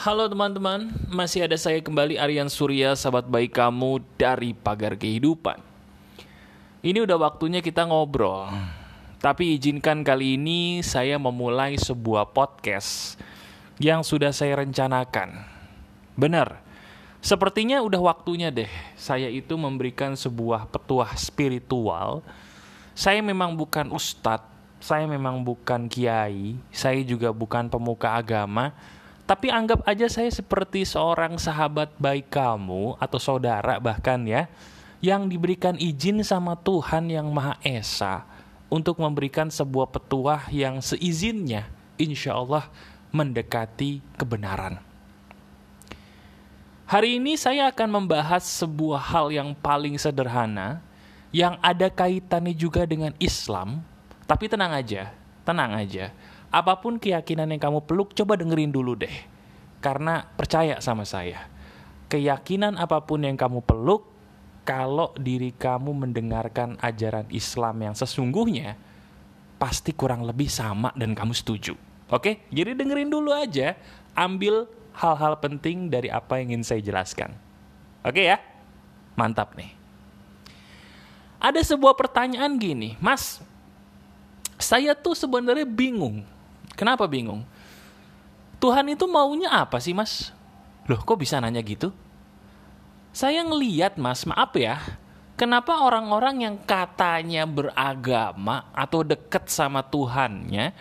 Halo teman-teman, masih ada saya kembali Aryan Surya, sahabat baik kamu dari Pagar Kehidupan. Ini udah waktunya kita ngobrol. Tapi izinkan kali ini saya memulai sebuah podcast yang sudah saya rencanakan. Benar, sepertinya udah waktunya deh saya itu memberikan sebuah petuah spiritual. Saya memang bukan ustadz, saya memang bukan kiai, saya juga bukan pemuka agama, tapi anggap aja saya seperti seorang sahabat baik kamu atau saudara bahkan ya yang diberikan izin sama Tuhan yang Maha Esa untuk memberikan sebuah petuah yang seizinnya insya Allah mendekati kebenaran. Hari ini saya akan membahas sebuah hal yang paling sederhana yang ada kaitannya juga dengan Islam, tapi tenang aja, tenang aja apa pun keyakinan yang kamu peluk, coba dengerin dulu deh. Karena percaya sama saya, keyakinan apa pun yang kamu peluk, kalau diri kamu mendengarkan ajaran Islam yang sesungguhnya, pasti kurang lebih sama dan kamu setuju. Oke, jadi dengerin dulu aja, ambil hal-hal penting dari apa yang ingin saya jelaskan. Oke ya, mantap nih. Ada sebuah pertanyaan gini, Mas, saya tuh sebenarnya bingung Kenapa bingung? Tuhan itu maunya apa sih mas? Loh kok bisa nanya gitu? Saya ngeliat mas, maaf ya, kenapa orang-orang yang katanya beragama atau deket sama Tuhannya,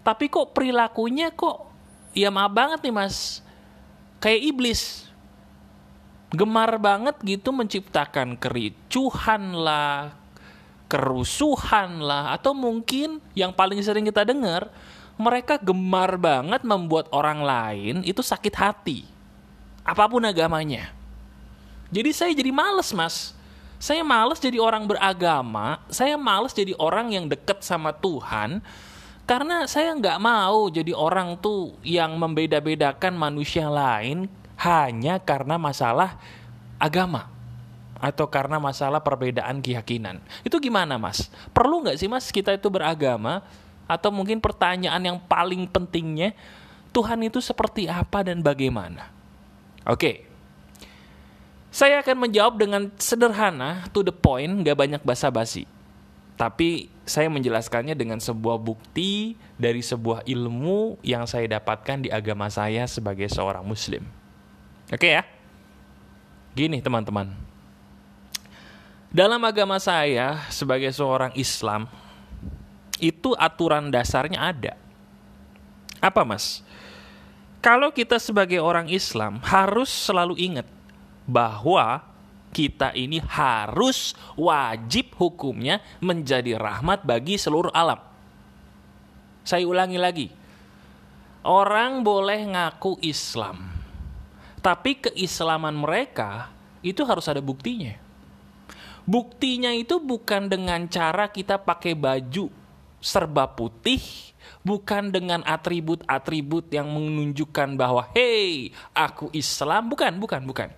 tapi kok perilakunya kok ya maaf banget nih mas, kayak iblis. Gemar banget gitu menciptakan kericuhan lah, kerusuhan lah, atau mungkin yang paling sering kita dengar, mereka gemar banget membuat orang lain itu sakit hati. Apa pun agamanya. Jadi saya jadi males mas. Saya males jadi orang beragama. Saya males jadi orang yang deket sama Tuhan. Karena saya nggak mau jadi orang tuh yang membeda-bedakan manusia lain hanya karena masalah agama atau karena masalah perbedaan keyakinan. Itu gimana mas? Perlu nggak sih mas kita itu beragama atau mungkin pertanyaan yang paling pentingnya, Tuhan itu seperti apa dan bagaimana? Oke, saya akan menjawab dengan sederhana, to the point, gak banyak basa-basi. Tapi saya menjelaskannya dengan sebuah bukti dari sebuah ilmu yang saya dapatkan di agama saya sebagai seorang muslim. Oke ya? Gini teman-teman. Dalam agama saya sebagai seorang Islam, itu aturan dasarnya ada. Apa mas? Kalau kita sebagai orang Islam harus selalu ingat bahwa kita ini harus wajib hukumnya menjadi rahmat bagi seluruh alam. Saya ulangi lagi. Orang boleh ngaku Islam. Tapi keislaman mereka itu harus ada buktinya. Buktinya itu bukan dengan cara kita pakai baju serba putih bukan dengan atribut-atribut yang menunjukkan bahwa hey, aku Islam, bukan, bukan, bukan.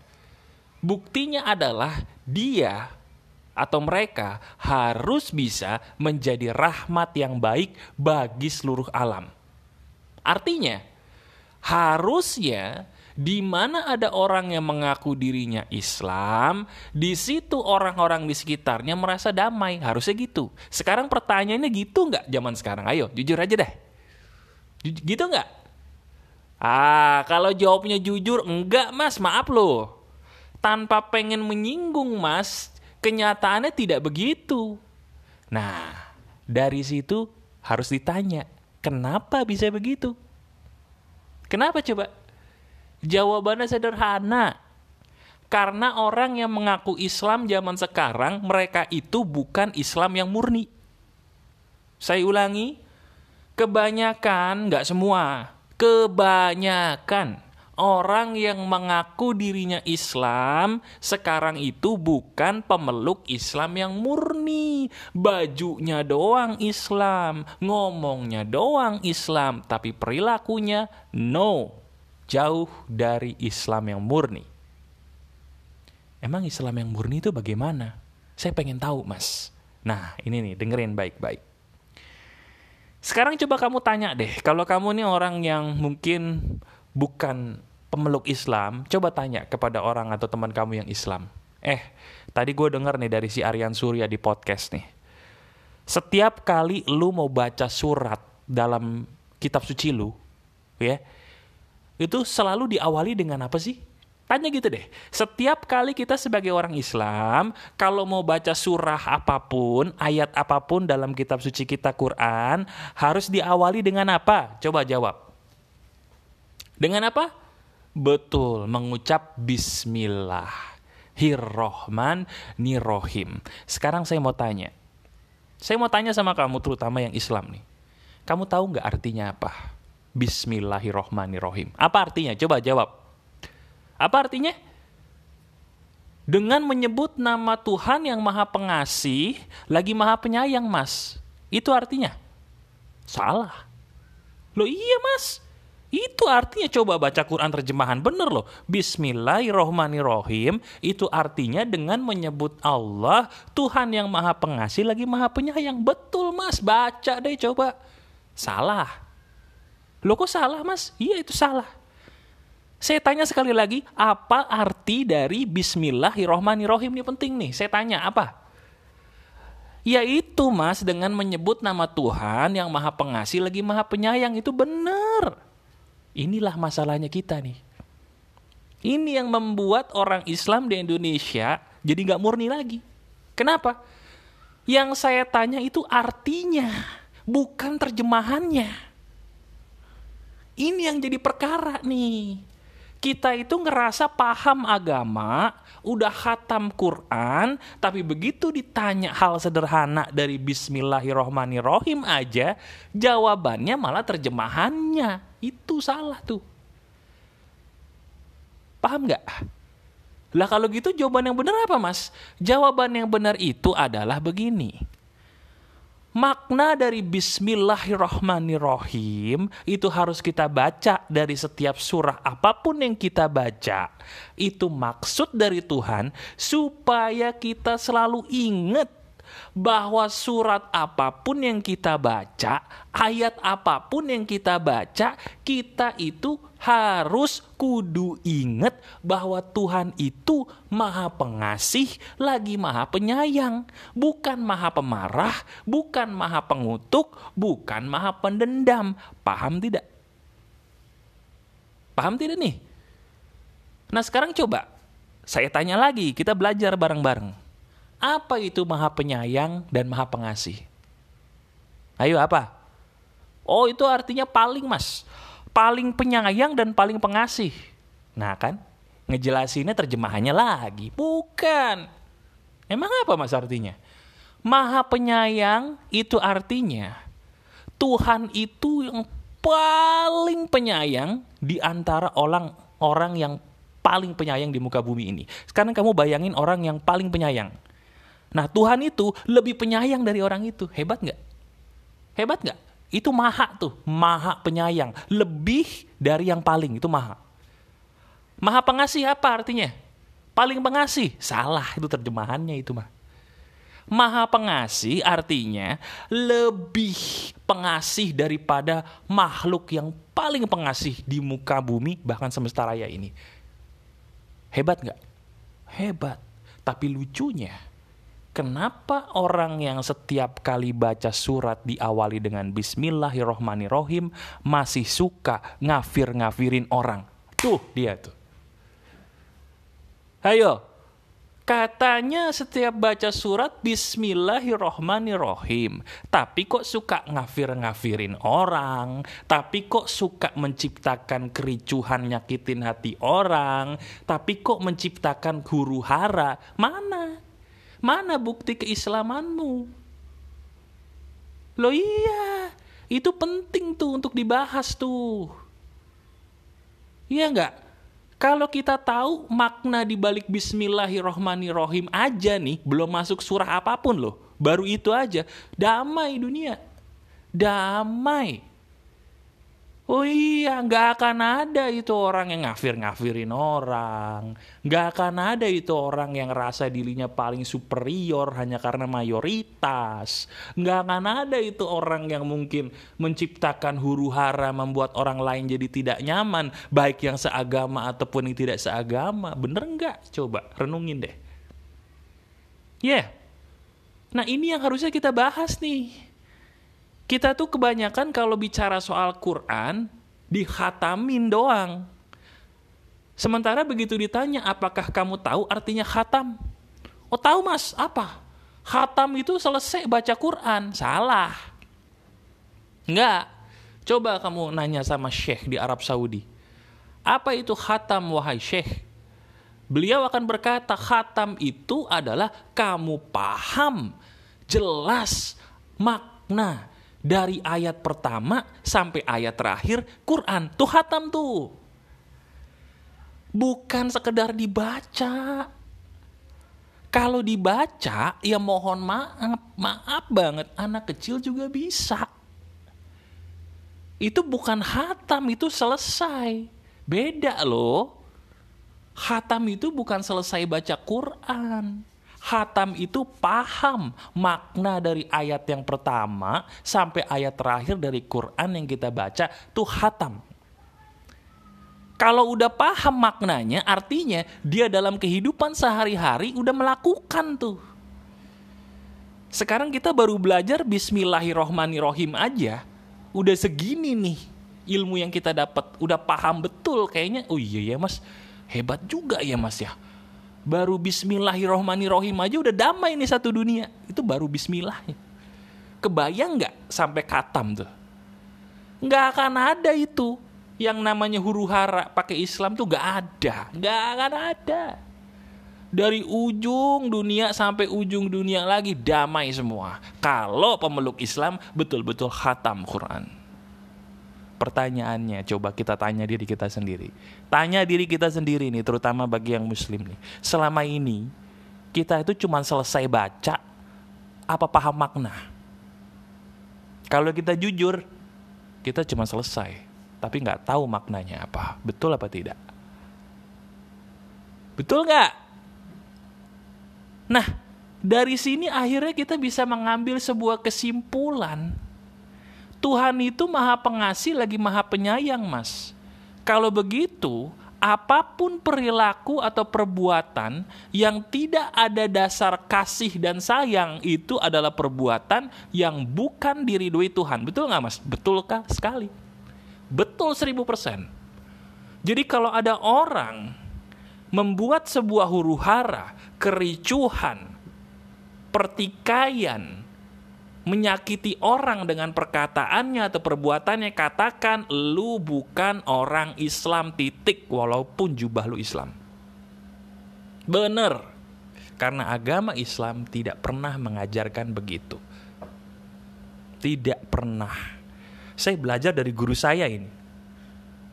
Buktinya adalah dia atau mereka harus bisa menjadi rahmat yang baik bagi seluruh alam. Artinya, harusnya di mana ada orang yang mengaku dirinya Islam, di situ orang-orang di sekitarnya merasa damai. Harusnya gitu. Sekarang pertanyaannya gitu nggak zaman sekarang? Ayo, jujur aja deh. Gitu nggak? Ah, kalau jawabnya jujur, enggak mas, maaf loh. Tanpa pengen menyinggung mas, kenyataannya tidak begitu. Nah, dari situ harus ditanya, kenapa bisa begitu? Kenapa coba? Jawabannya sederhana. Karena orang yang mengaku Islam zaman sekarang, mereka itu bukan Islam yang murni. Saya ulangi, kebanyakan, nggak semua, kebanyakan orang yang mengaku dirinya Islam sekarang itu bukan pemeluk Islam yang murni. Bajunya doang Islam, ngomongnya doang Islam, tapi perilakunya no jauh dari Islam yang murni. Emang Islam yang murni itu bagaimana? Saya pengen tahu, Mas. Nah, ini nih, dengerin baik-baik. Sekarang coba kamu tanya deh, kalau kamu nih orang yang mungkin bukan pemeluk Islam, coba tanya kepada orang atau teman kamu yang Islam. Eh, tadi gue denger nih dari si Aryan Surya di podcast nih. Setiap kali lu mau baca surat dalam kitab suci lu, ya, itu selalu diawali dengan apa sih? Tanya gitu deh. Setiap kali kita sebagai orang Islam, kalau mau baca surah apa pun, ayat apa pun dalam kitab suci kita Quran, harus diawali dengan apa? Coba jawab. Dengan apa? Betul, mengucap bismillah. Hirrohman nirohim. Sekarang saya mau tanya. Saya mau tanya sama kamu terutama yang Islam nih. Kamu tahu nggak artinya apa? Bismillahirrohmanirrohim. Apa artinya? Coba jawab. Apa artinya? Dengan menyebut nama Tuhan yang maha pengasih, lagi maha penyayang, mas. Itu artinya? Salah. Loh iya, mas. Itu artinya coba baca Quran terjemahan bener loh. Bismillahirrohmanirrohim itu artinya dengan menyebut Allah Tuhan yang maha pengasih lagi maha penyayang. Betul mas, baca deh coba. Salah. Loh kok salah mas? Iya itu salah. Saya tanya sekali lagi, apa arti dari Bismillahirrohmanirrohim ini penting nih. Saya tanya apa? Yaitu mas dengan menyebut nama Tuhan yang maha pengasih lagi maha penyayang itu benar. Inilah masalahnya kita nih. Ini yang membuat orang Islam di Indonesia jadi nggak murni lagi. Kenapa? Yang saya tanya itu artinya, bukan terjemahannya. Ini yang jadi perkara nih kita itu ngerasa paham agama, udah khatam Quran, tapi begitu ditanya hal sederhana dari Bismillahirrohmanirrohim aja, jawabannya malah terjemahannya. Itu salah tuh. Paham nggak? Lah kalau gitu jawaban yang benar apa mas? Jawaban yang benar itu adalah begini makna dari Bismillahirrahmanirrahim itu harus kita baca dari setiap surah apa pun yang kita baca. Itu maksud dari Tuhan supaya kita selalu ingat bahwa surat apa pun yang kita baca, ayat apa pun yang kita baca, kita itu harus kudu ingat bahwa Tuhan itu maha pengasih lagi maha penyayang. Bukan maha pemarah, bukan maha pengutuk, bukan maha pendendam. Paham tidak? Paham tidak nih? Nah sekarang coba, saya tanya lagi, kita belajar bareng-bareng apa itu maha penyayang dan maha pengasih? Ayo apa? Oh itu artinya paling mas. Paling penyayang dan paling pengasih. Nah kan? Ngejelasinnya terjemahannya lagi. Bukan. Emang apa mas artinya? Maha penyayang itu artinya Tuhan itu yang paling penyayang di antara orang orang yang paling penyayang di muka bumi ini. Sekarang kamu bayangin orang yang paling penyayang. Nah Tuhan itu lebih penyayang dari orang itu. Hebat nggak? Hebat nggak? Itu maha tuh, maha penyayang. Lebih dari yang paling, itu maha. Maha pengasih apa artinya? Paling pengasih. Salah itu terjemahannya itu mah. Maha pengasih artinya lebih pengasih daripada makhluk yang paling pengasih di muka bumi bahkan semesta raya ini. Hebat nggak? Hebat. Tapi lucunya Kenapa orang yang setiap kali baca surat diawali dengan Bismillahirrohmanirrohim masih suka ngafir-ngafirin orang? Tuh dia tuh. Ayo, katanya setiap baca surat Bismillahirrohmanirrohim, tapi kok suka ngafir-ngafirin orang, tapi kok suka menciptakan kericuhan nyakitin hati orang, tapi kok menciptakan huru hara? Mana? Mana bukti keislamanmu? Loh iya, itu penting tuh untuk dibahas tuh. Iya enggak? Kalau kita tahu makna di balik bismillahirrohmanirrohim aja nih, belum masuk surah apa pun loh. Baru itu aja, damai dunia. Damai. Oh iya, nggak akan ada itu orang yang ngafir-ngafirin orang. Nggak akan ada itu orang yang rasa dirinya paling superior hanya karena mayoritas. Nggak akan ada itu orang yang mungkin menciptakan huru hara membuat orang lain jadi tidak nyaman. Baik yang seagama ataupun yang tidak seagama. Bener nggak? Coba renungin deh. Ya. Yeah. Nah ini yang harusnya kita bahas nih kita tuh kebanyakan kalau bicara soal Quran dihatamin doang. Sementara begitu ditanya apakah kamu tahu artinya khatam? Oh tahu mas, apa? Khatam itu selesai baca Quran. Salah. Enggak. Coba kamu nanya sama Syekh di Arab Saudi. Apa itu khatam wahai Syekh? Beliau akan berkata khatam itu adalah kamu paham jelas makna dari ayat pertama sampai ayat terakhir Quran tuh hatam tuh. Bukan sekedar dibaca. Kalau dibaca ya mohon maaf maaf banget anak kecil juga bisa. Itu bukan hatam itu selesai. Beda loh. Hatam itu bukan selesai baca Quran Hatam itu paham makna dari ayat yang pertama sampai ayat terakhir dari Quran yang kita baca tuh hatam. Kalau udah paham maknanya, artinya dia dalam kehidupan sehari-hari udah melakukan tuh. Sekarang kita baru belajar Bismillahirrohmanirrohim aja, udah segini nih ilmu yang kita dapat, udah paham betul kayaknya. Oh iya ya mas, hebat juga ya mas ya baru Bismillahirrohmanirrohim aja udah damai nih satu dunia. Itu baru Bismillah. Kebayang nggak sampai katam tuh? Nggak akan ada itu. Yang namanya huru hara pakai Islam tuh nggak ada. Nggak akan ada. Dari ujung dunia sampai ujung dunia lagi damai semua. Kalau pemeluk Islam betul-betul khatam Quran. Pertanyaannya, coba kita tanya diri kita sendiri. Tanya diri kita sendiri nih, terutama bagi yang muslim nih. Selama ini, kita itu cuma selesai baca, apa paham makna? Kalau kita jujur, kita cuma selesai, tapi nggak tahu maknanya apa. Betul apa tidak? Betul nggak? Nah, dari sini akhirnya kita bisa mengambil sebuah kesimpulan Tuhan itu maha pengasih lagi maha penyayang mas. Kalau begitu, apa pun perilaku atau perbuatan yang tidak ada dasar kasih dan sayang itu adalah perbuatan yang bukan diridui Tuhan. Betul nggak mas? Betul kah? Sekali. Betul seribu persen. Jadi kalau ada orang membuat sebuah huru hara, kericuhan, pertikaian, menyakiti orang dengan perkataannya atau perbuatannya katakan lu bukan orang Islam titik walaupun jubah lu Islam. Bener. Karena agama Islam tidak pernah mengajarkan begitu. Tidak pernah. Saya belajar dari guru saya ini.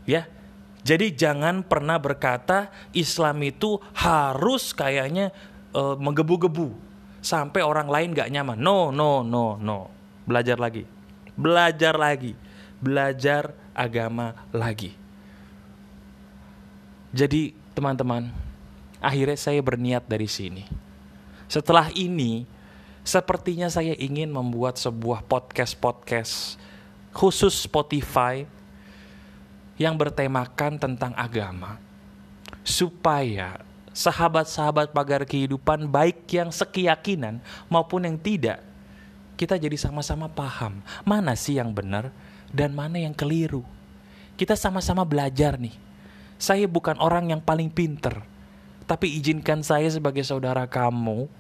Ya. Jadi jangan pernah berkata Islam itu harus kayaknya uh, menggebu-gebu sampai orang lain gak nyaman. No, no, no, no. Belajar lagi. Belajar lagi. Belajar agama lagi. Jadi teman-teman, akhirnya saya berniat dari sini. Setelah ini, sepertinya saya ingin membuat sebuah podcast-podcast khusus Spotify yang bertemakan tentang agama. Supaya sahabat-sahabat pagar kehidupan baik yang sekeyakinan maupun yang tidak kita jadi sama-sama paham mana sih yang benar dan mana yang keliru. Kita sama-sama belajar nih. Saya bukan orang yang paling pinter tapi izinkan saya sebagai saudara kamu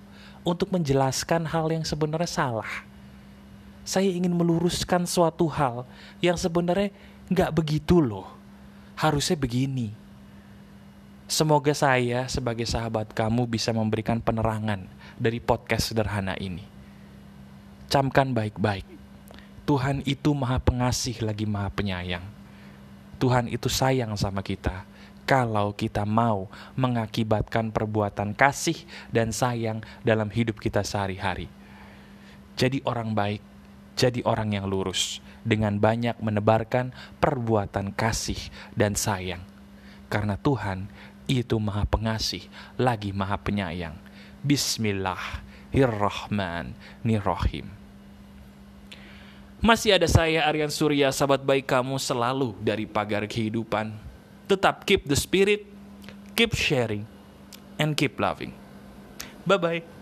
untuk menjelaskan hal yang sebenarnya salah. Saya ingin meluruskan suatu hal yang sebenarnya nggak begitu loh. Harusnya begini Semoga saya sebagai sahabat kamu bisa memberikan penerangan dari podcast sederhana ini. Camkan baik-baik. Tuhan itu maha pengasih lagi maha penyayang. Tuhan itu sayang sama kita kalau kita mau mengakibatkan perbuatan kasih dan sayang dalam hidup kita sehari-hari. Jadi orang baik, jadi orang yang lurus dengan banyak menebarkan perbuatan kasih dan sayang. Karena Tuhan itu maha pengasih lagi maha penyayang. Bismillahirrahmanirrahim. Masih ada saya Aryan Surya, sahabat baik kamu selalu dari pagar kehidupan. Tetap keep the spirit, keep sharing, and keep loving. Bye-bye.